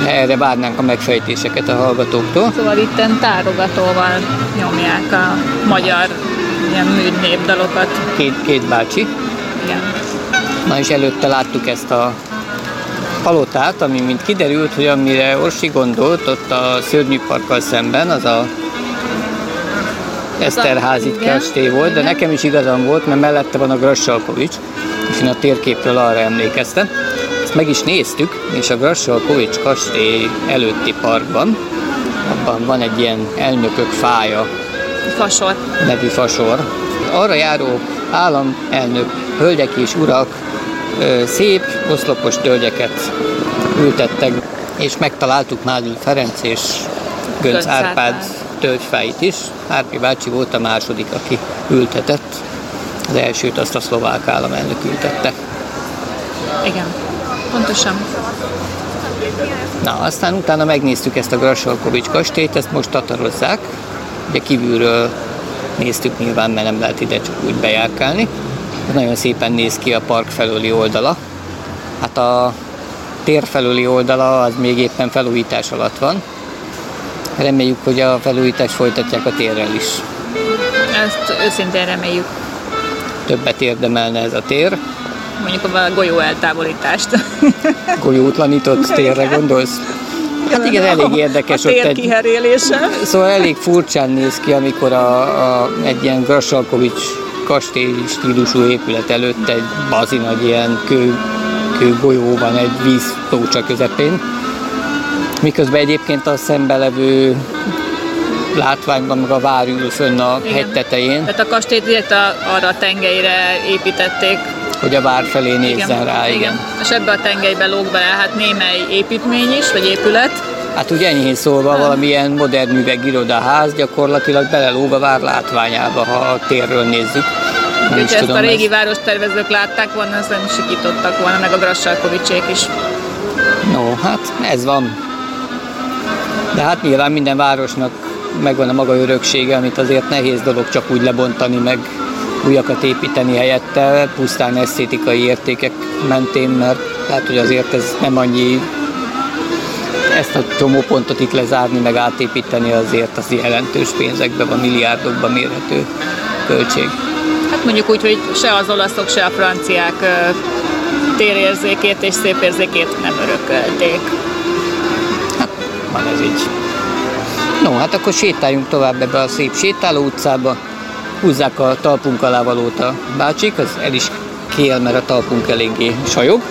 Erre várnánk a megfejtéseket a hallgatóktól. szóval itten tárogatóval nyomják a magyar ilyen műd népdalokat. Két, két bácsi, Igen. Na és előtte láttuk ezt a palotát, ami mint kiderült, hogy amire Orsi gondolt, ott a szörnyű parkkal szemben, az a Eszterházi kastély volt, de nekem is igazam volt, mert mellette van a Grassalkovics, és én a térképről arra emlékeztem. Ezt meg is néztük, és a Grassalkovics kastély előtti parkban, abban van egy ilyen elnökök fája Fasor. nevű fasor. Arra járó államelnök, hölgyek és urak szép oszlopos tölgyeket ültettek, és megtaláltuk Mádl Ferenc és Gönc Gönc Árpád Árpád. tölgyfáit is. Árpi bácsi volt a második, aki ültetett. Az elsőt azt a szlovák államelnök ültette. Igen. Pontosan. Na, aztán utána megnéztük ezt a Grassalkovics kastélyt, ezt most tatarozzák. Ugye kívülről néztük nyilván, mert nem lehet ide csak úgy bejárkálni. Ez nagyon szépen néz ki a park felőli oldala. Hát a tér felőli oldala az még éppen felújítás alatt van. Reméljük, hogy a felújítást folytatják a térrel is. Ezt őszintén reméljük. Többet érdemelne ez a tér. Mondjuk a golyó eltávolítást. [laughs] Golyótlanított térre gondolsz? Hát igen, elég érdekes a ott tér egy. Szóval elég furcsán néz ki, amikor a, a, egy ilyen Grassalkovics kastély stílusú épület előtt egy bazi nagy ilyen kő, kőgolyó van egy víztócsa közepén. Miközben egyébként a szembelevő látványban meg a vár ül fönn a Igen. hegy tetején, Tehát a kastélyt direkt a, arra a tengelyre építették. Hogy a vár felé nézzen rá. Igen. igen. És ebbe a tengelybe lóg bele hát némely építmény is, vagy épület. Hát úgy enyhén szólva valamilyen modern üveg irodaház gyakorlatilag belelóg a vár látványába, ha a térről nézzük. Nem Úgyhogy ezt a régi ez- várostervezők látták volna, azt nem sikítottak volna, meg a Grassalkovicsék is. No, hát ez van. De hát nyilván minden városnak megvan a maga öröksége, amit azért nehéz dolog csak úgy lebontani, meg újakat építeni helyette, pusztán esztétikai értékek mentén, mert lehet, hogy azért ez nem annyi ezt a csomópontot itt lezárni, meg átépíteni azért az jelentős pénzekben van, milliárdokban mérhető költség. Hát mondjuk úgy, hogy se az olaszok, se a franciák térérzékét és szépérzékét nem örökölték. Van ez így. No, hát akkor sétáljunk tovább ebbe a szép sétáló utcába. Húzzák a talpunk alá valót a bácsik, az el is kél, mert a talpunk eléggé sajog.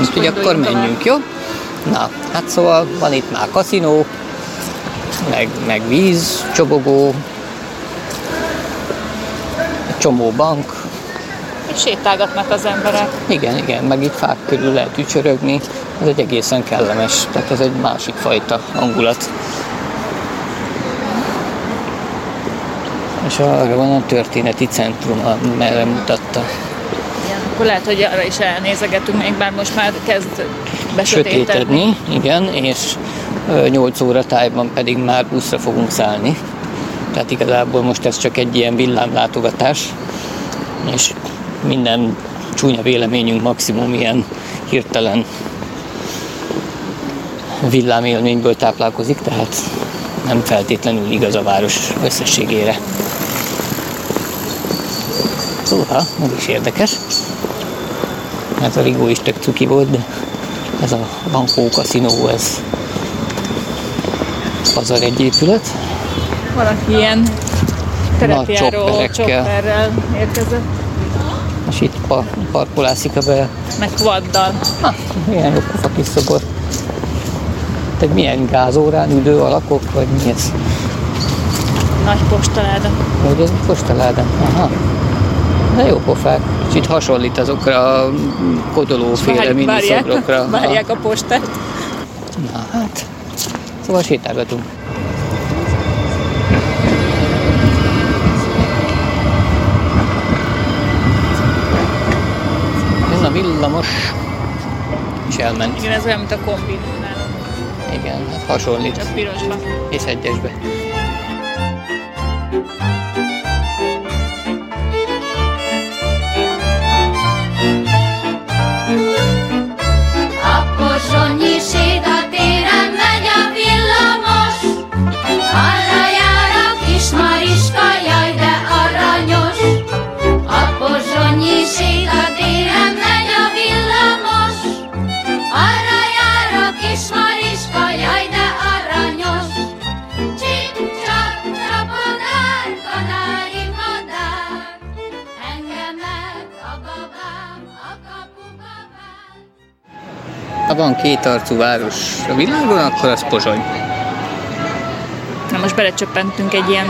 Úgyhogy akkor menjünk, jó? Na, hát szóval van itt már kaszinó, meg, meg víz, csobogó, csomó bank, És sétálgatnak az emberek. igen, igen, meg itt fák körül lehet ücsörögni, ez egy egészen kellemes, tehát ez egy másik fajta hangulat. És arra van a történeti centrum, merre mutatta. Akkor lehet, hogy arra is elnézegetünk még, bár most már kezd besötétedni. Sötétedni, igen, és 8 óra tájban pedig már buszra fogunk szállni. Tehát igazából most ez csak egy ilyen villámlátogatás, és minden csúnya véleményünk maximum ilyen hirtelen villámélményből táplálkozik, tehát nem feltétlenül igaz a város összességére. Szóval, ez is érdekes. Ez a Rigó is tök cuki volt, de ez a Bankó kaszinó, ez pazar egy épület. Valaki ilyen terepjáró csopperrel érkezett, És itt par- parkolászik a be. meg quaddal. Ha, milyen jó pofa kis szobor. Te milyen gázórán ülő alakok, vagy mi ez? Nagy postaláda. Hogy ez postaláda? Aha. De jó pofák. Kicsit hasonlít azokra a kodolóféle miniszobrokra. [laughs] Várják a postát. Na hát, szóval sétálgatunk. Jön a villamos, és elment. Igen, ez olyan, mint a kombi nálunk, Igen, hát hasonlít. csak pirosba. És egyesbe. Van két arcú város a világon, akkor az Pozsony. Na most belecsöppentünk egy ilyen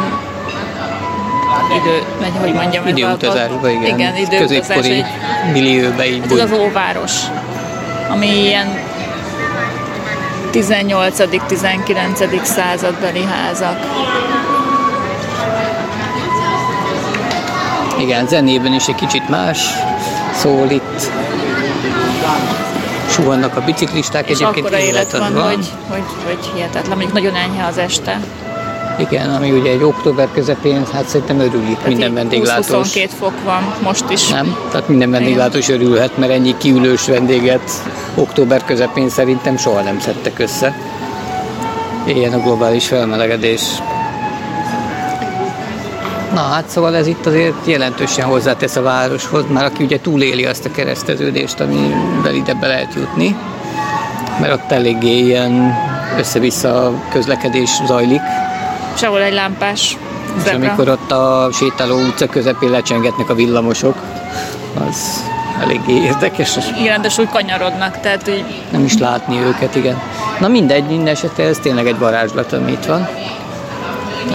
idő, vagy hogy mondjam, Időutazásba, igen. Igen, időutazás. Középkori millióbe így Ez bújt. az óváros, ami ilyen 18.-19. századbeli házak. Igen, zenében is egy kicsit más szól itt. Suhannak a biciklisták, És egyébként akkora élet van, van. hogy, hogy, hogy hihetetlen. Mondjuk nagyon enyhe az este. Igen, ami ugye egy október közepén, hát szerintem örül itt minden vendéglátós. 20-22 fok van most is. Nem? Tehát minden vendéglátós örülhet, mert ennyi kiülős vendéget október közepén szerintem soha nem szedtek össze. Ilyen a globális felmelegedés. Na hát szóval ez itt azért jelentősen hozzátesz a városhoz, már aki ugye túléli azt a kereszteződést, amivel ide be lehet jutni, mert ott eléggé ilyen össze-vissza közlekedés zajlik, Sehol egy lámpás és zebra. amikor ott a sétáló utca közepén lecsengetnek a villamosok, az eléggé érdekes, és Igen, de úgy kanyarodnak, tehát hogy nem is látni őket, igen. Na mindegy, minden esetre ez tényleg egy varázslat, ami itt van.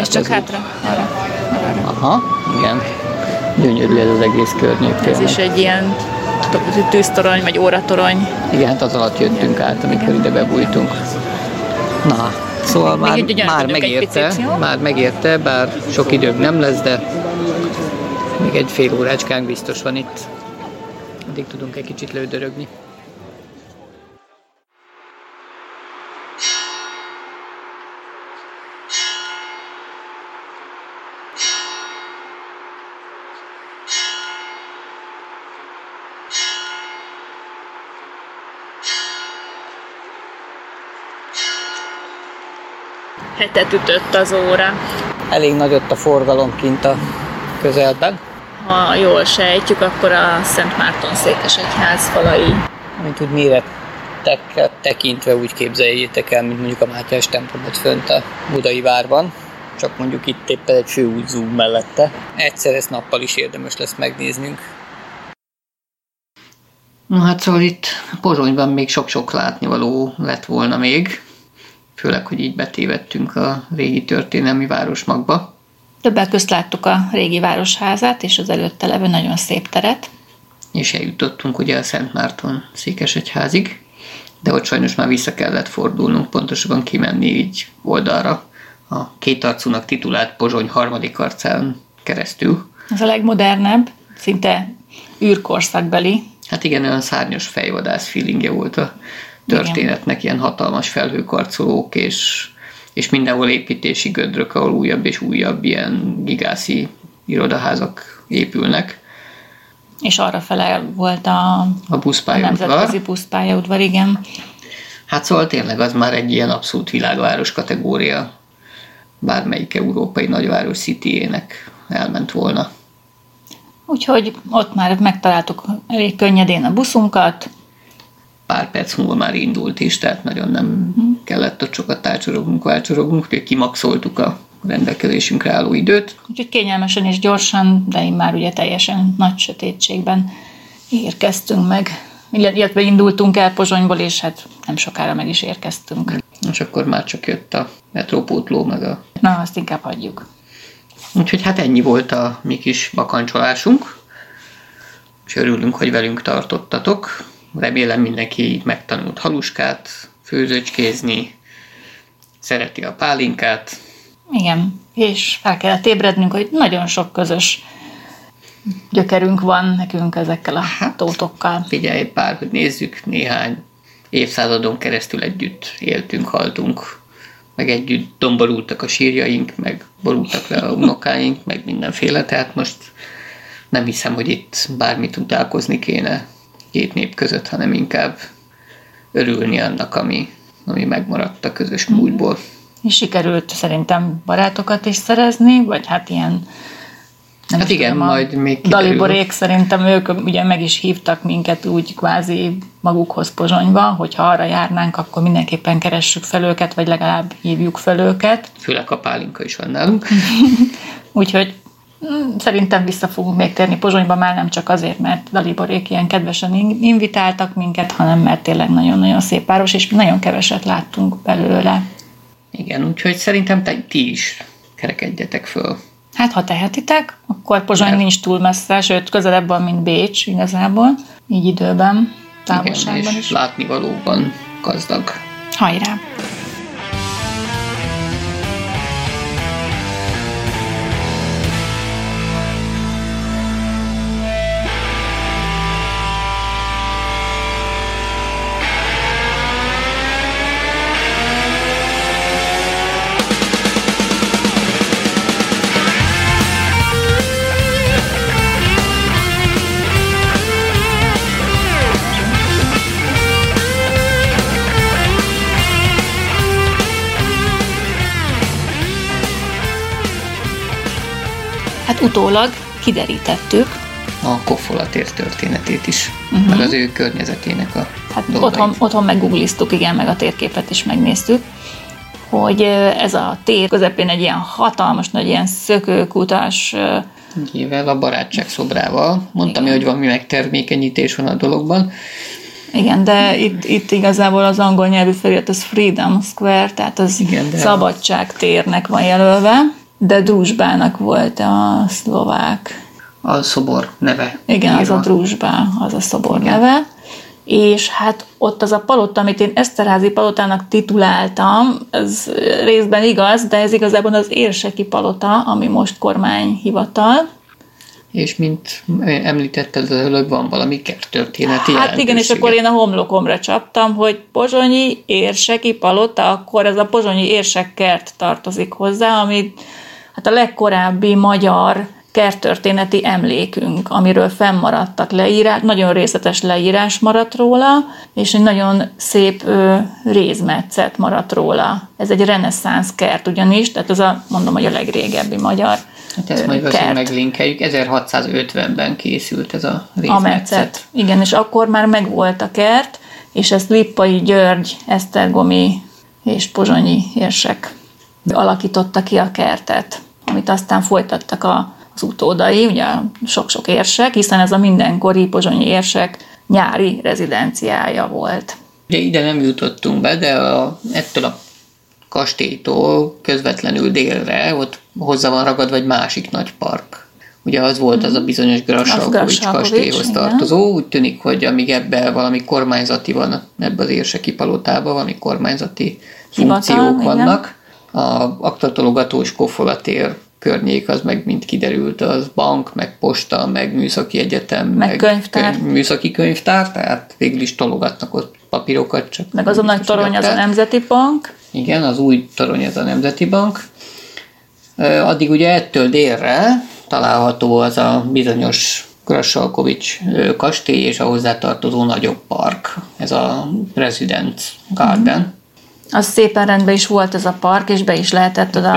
és csak hátra. Arra. Aha, igen. Gyönyörű ez az egész környék. Ez is egy ilyen tűztorony, vagy óratorony. Igen, hát az alatt jöttünk át, amikor ide bebújtunk. Na, szóval már, már megérte, picit, már megérte, bár sok időm nem lesz, de még egy fél órácskánk biztos van itt. Addig tudunk egy kicsit lődörögni. Hetet ütött az óra. Elég nagy ott a forgalom kint a közelben. Ha jól sejtjük, akkor a Szent Márton székesegyház falai. Amit úgy méretekkel tekintve úgy képzeljétek el, mint mondjuk a Mátyás templomot fönt a Budai várban, csak mondjuk itt éppen egy főút mellette. Egyszer ezt nappal is érdemes lesz megnéznünk. Na hát szóval itt Pozsonyban még sok-sok látnivaló lett volna még, főleg, hogy így betévedtünk a régi történelmi városmagba. Többek közt láttuk a régi városházát és az előtte levő nagyon szép teret. és eljutottunk ugye a Szent Márton székesegyházig, de ott sajnos már vissza kellett fordulnunk, pontosabban kimenni így oldalra a kétarcúnak titulált Pozsony harmadik arcán keresztül. Ez a legmodernebb, szinte űrkorszakbeli. Hát igen, olyan szárnyas fejvadász feelingje volt a történetnek, ilyen hatalmas felhőkarcolók, és, és mindenhol építési gödrök, ahol újabb és újabb ilyen gigászi irodaházak épülnek. És arra fele volt a, A a buszpályaudvar. nemzetközi buszpályaudvar, igen. Hát szóval tényleg az már egy ilyen abszolút világváros kategória. Bármelyik európai nagyváros cityjének elment volna. Úgyhogy ott már megtaláltuk elég könnyedén a buszunkat, Pár perc múlva már indult is, tehát nagyon nem kellett ott sokat tárcsorognunk, válcsorognunk, úgyhogy kimaxoltuk a rendelkezésünkre álló időt. úgyhogy kényelmesen és gyorsan, de én már ugye teljesen nagy sötétségben érkeztünk meg. Illetve indultunk el Pozsonyból, és hát nem sokára meg is érkeztünk. És akkor már csak jött a metrópótló, meg a... Na, azt inkább hagyjuk. Úgyhogy hát ennyi volt a mi kis bakancsolásunk. És örülünk, hogy velünk tartottatok. Remélem mindenki megtanult haluskát, főzőcskézni, szereti a pálinkát, Igen, és fel kellett ébrednünk, hogy nagyon sok közös gyökerünk van nekünk ezekkel a Hát. tótokkal. Figyelj pár, hogy nézzük, néhány évszázadon keresztül együtt éltünk, haltunk, meg együtt domborultak a sírjaink, meg borultak le a unokáink, meg mindenféle, tehát most nem hiszem, hogy itt bármit utálkozni kéne két nép között, hanem inkább örülni annak, ami, ami megmaradt a közös múltból. És sikerült szerintem barátokat is szerezni, vagy hát ilyen nem Hát igen, tudom, majd még kiderül. Daliborék szerintem ők ugye meg is hívtak minket úgy kvázi magukhoz Pozsonyba, hogy ha arra járnánk, akkor mindenképpen keressük fel őket, vagy legalább hívjuk fel őket. Főleg a pálinka is van nálunk. [laughs] Úgyhogy Szerintem vissza fogunk még térni Pozsonyba, már nem csak azért, mert Daliborék ilyen kedvesen in- invitáltak minket, hanem mert tényleg nagyon-nagyon szép város, és nagyon keveset láttunk belőle. Igen, úgyhogy szerintem te, ti is kerekedjetek föl. Hát, ha tehetitek, akkor Pozsony Mert- nincs túl messze, sőt, közelebb van, mint Bécs igazából, így időben, Igen, távolságban és is. látnivalóban gazdag. Hajrá! Utólag kiderítettük, A koffolatér történetét is, uh-huh. meg az ő környezetének a Hát dolgait. otthon, otthon meggoogliztuk, igen, meg a térképet is megnéztük, hogy ez a tér közepén egy ilyen hatalmas, nagy ilyen szökőkutas, Nyilván a barátság szobrával. Mondtam, hogy valami megtermékenyítés van a dologban. igen, de itt, itt igazából az angol nyelvű felirat az Freedom Square, tehát az Igen, de- szabadság térnek van jelölve, de Druzsbának volt a szlovák A szobor neve. Igen, az a Druzsbá, az a szobor Igen. neve. És hát ott az a palota, amit én Eszterházi palotának tituláltam, ez részben igaz, de ez igazából az érseki palota, ami most kormányhivatal. És mint említetted az előbb, van valami kerttörténeti Hát igen, és akkor én a homlokomra csaptam, hogy pozsonyi érseki palota, akkor ez a pozsonyi érsekkert tartozik hozzá, ami hát a legkorábbi magyar kerttörténeti emlékünk, amiről fennmaradtak leírás, nagyon részletes leírás maradt róla, és egy nagyon szép ö, rézmetszet maradt róla. Ez egy reneszánsz kert ugyanis, tehát ez a, mondom, hogy a legrégebbi magyar Hát ezt majd valószínűleg meglinkeljük. 1650-ben készült ez a A részmetszet. metszet. Igen, és akkor már megvolt a kert, és ezt Lippai György, Esztergomi és Pozsonyi érsek alakította ki a kertet, amit aztán folytattak a, az utódai, ugye sok-sok érsek, hiszen ez a mindenkori pozsonyi érsek nyári rezidenciája volt. Ugye ide nem jutottunk be, de a, ettől a kastélytól közvetlenül délre, ott hozzá van ragadva egy másik nagy park. Ugye az volt az a bizonyos Grassalkovics kastélyhoz igen. tartozó. Úgy tűnik, hogy amíg ebben valami kormányzati van, ebbe az érseki palotában valami kormányzati Hivatal, funkciók igen. vannak. A aktatologatós kofolatér környék az meg mind kiderült, az bank, meg posta, meg műszaki egyetem, Meg könyvtár. könyv- műszaki könyvtár, tehát végül is tologatnak ott papírokat. Csak Meg az a nagy torony az a. Nemzeti Bank, Igen, az új torony ez a Nemzeti Bank. Addig ugye ettől délre található az a bizonyos Grassalkovics ö, kastély és a hozzátartozó nagyobb park, ez a Residence Garden, az szépen rendben is volt ez a park, és be is lehetett oda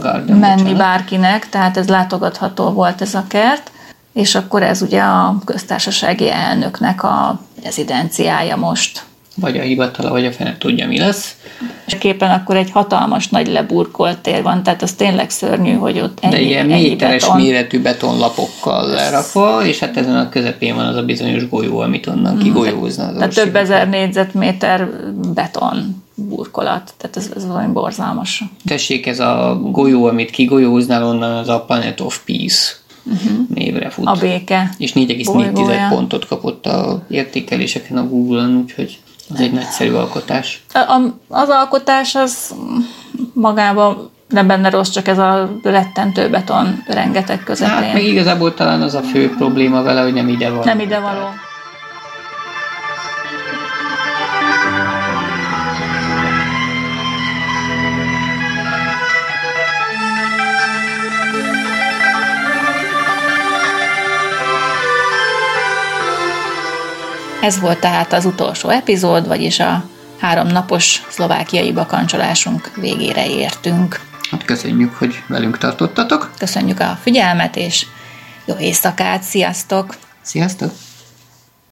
Garden. menni bocsánat. bárkinek, tehát ez látogatható volt ez a kert, és akkor ez ugye a köztársasági elnöknek a rezidenciája most. Vagy a hivatala, vagy a fene tudja, mi lesz. És képen akkor egy hatalmas nagy leburkolt tér van, tehát az tényleg szörnyű, hogy ott ennyi, De ilyen méteres beton. méretű betonlapokkal lerakva, és hát ezen a közepén van az a bizonyos golyó, amit onnan kigolyózna. Az. Tehát több ezer négyzetméter beton burkolat, tehát ez, ez valami borzalmas. Tessék, ez a golyó, amit kigolyóznál, onnan az a Planet of Peace uh-huh. névre fut. A béke. És 4,4 bolygója. pontot kapott a értékeléseken a Google-on, úgyhogy az egy nagyszerű alkotás. A, a, az alkotás az magában nem benne rossz, csak ez a rettentő beton rengeteg közepén. Hát meg igazából talán az a fő probléma vele, hogy nem ide van. Nem ide való. Ez volt tehát az utolsó epizód, vagyis a három napos szlovákiai bakancsolásunk végére értünk. Hát köszönjük, hogy velünk tartottatok. Köszönjük a figyelmet, és jó éjszakát, sziasztok! Sziasztok!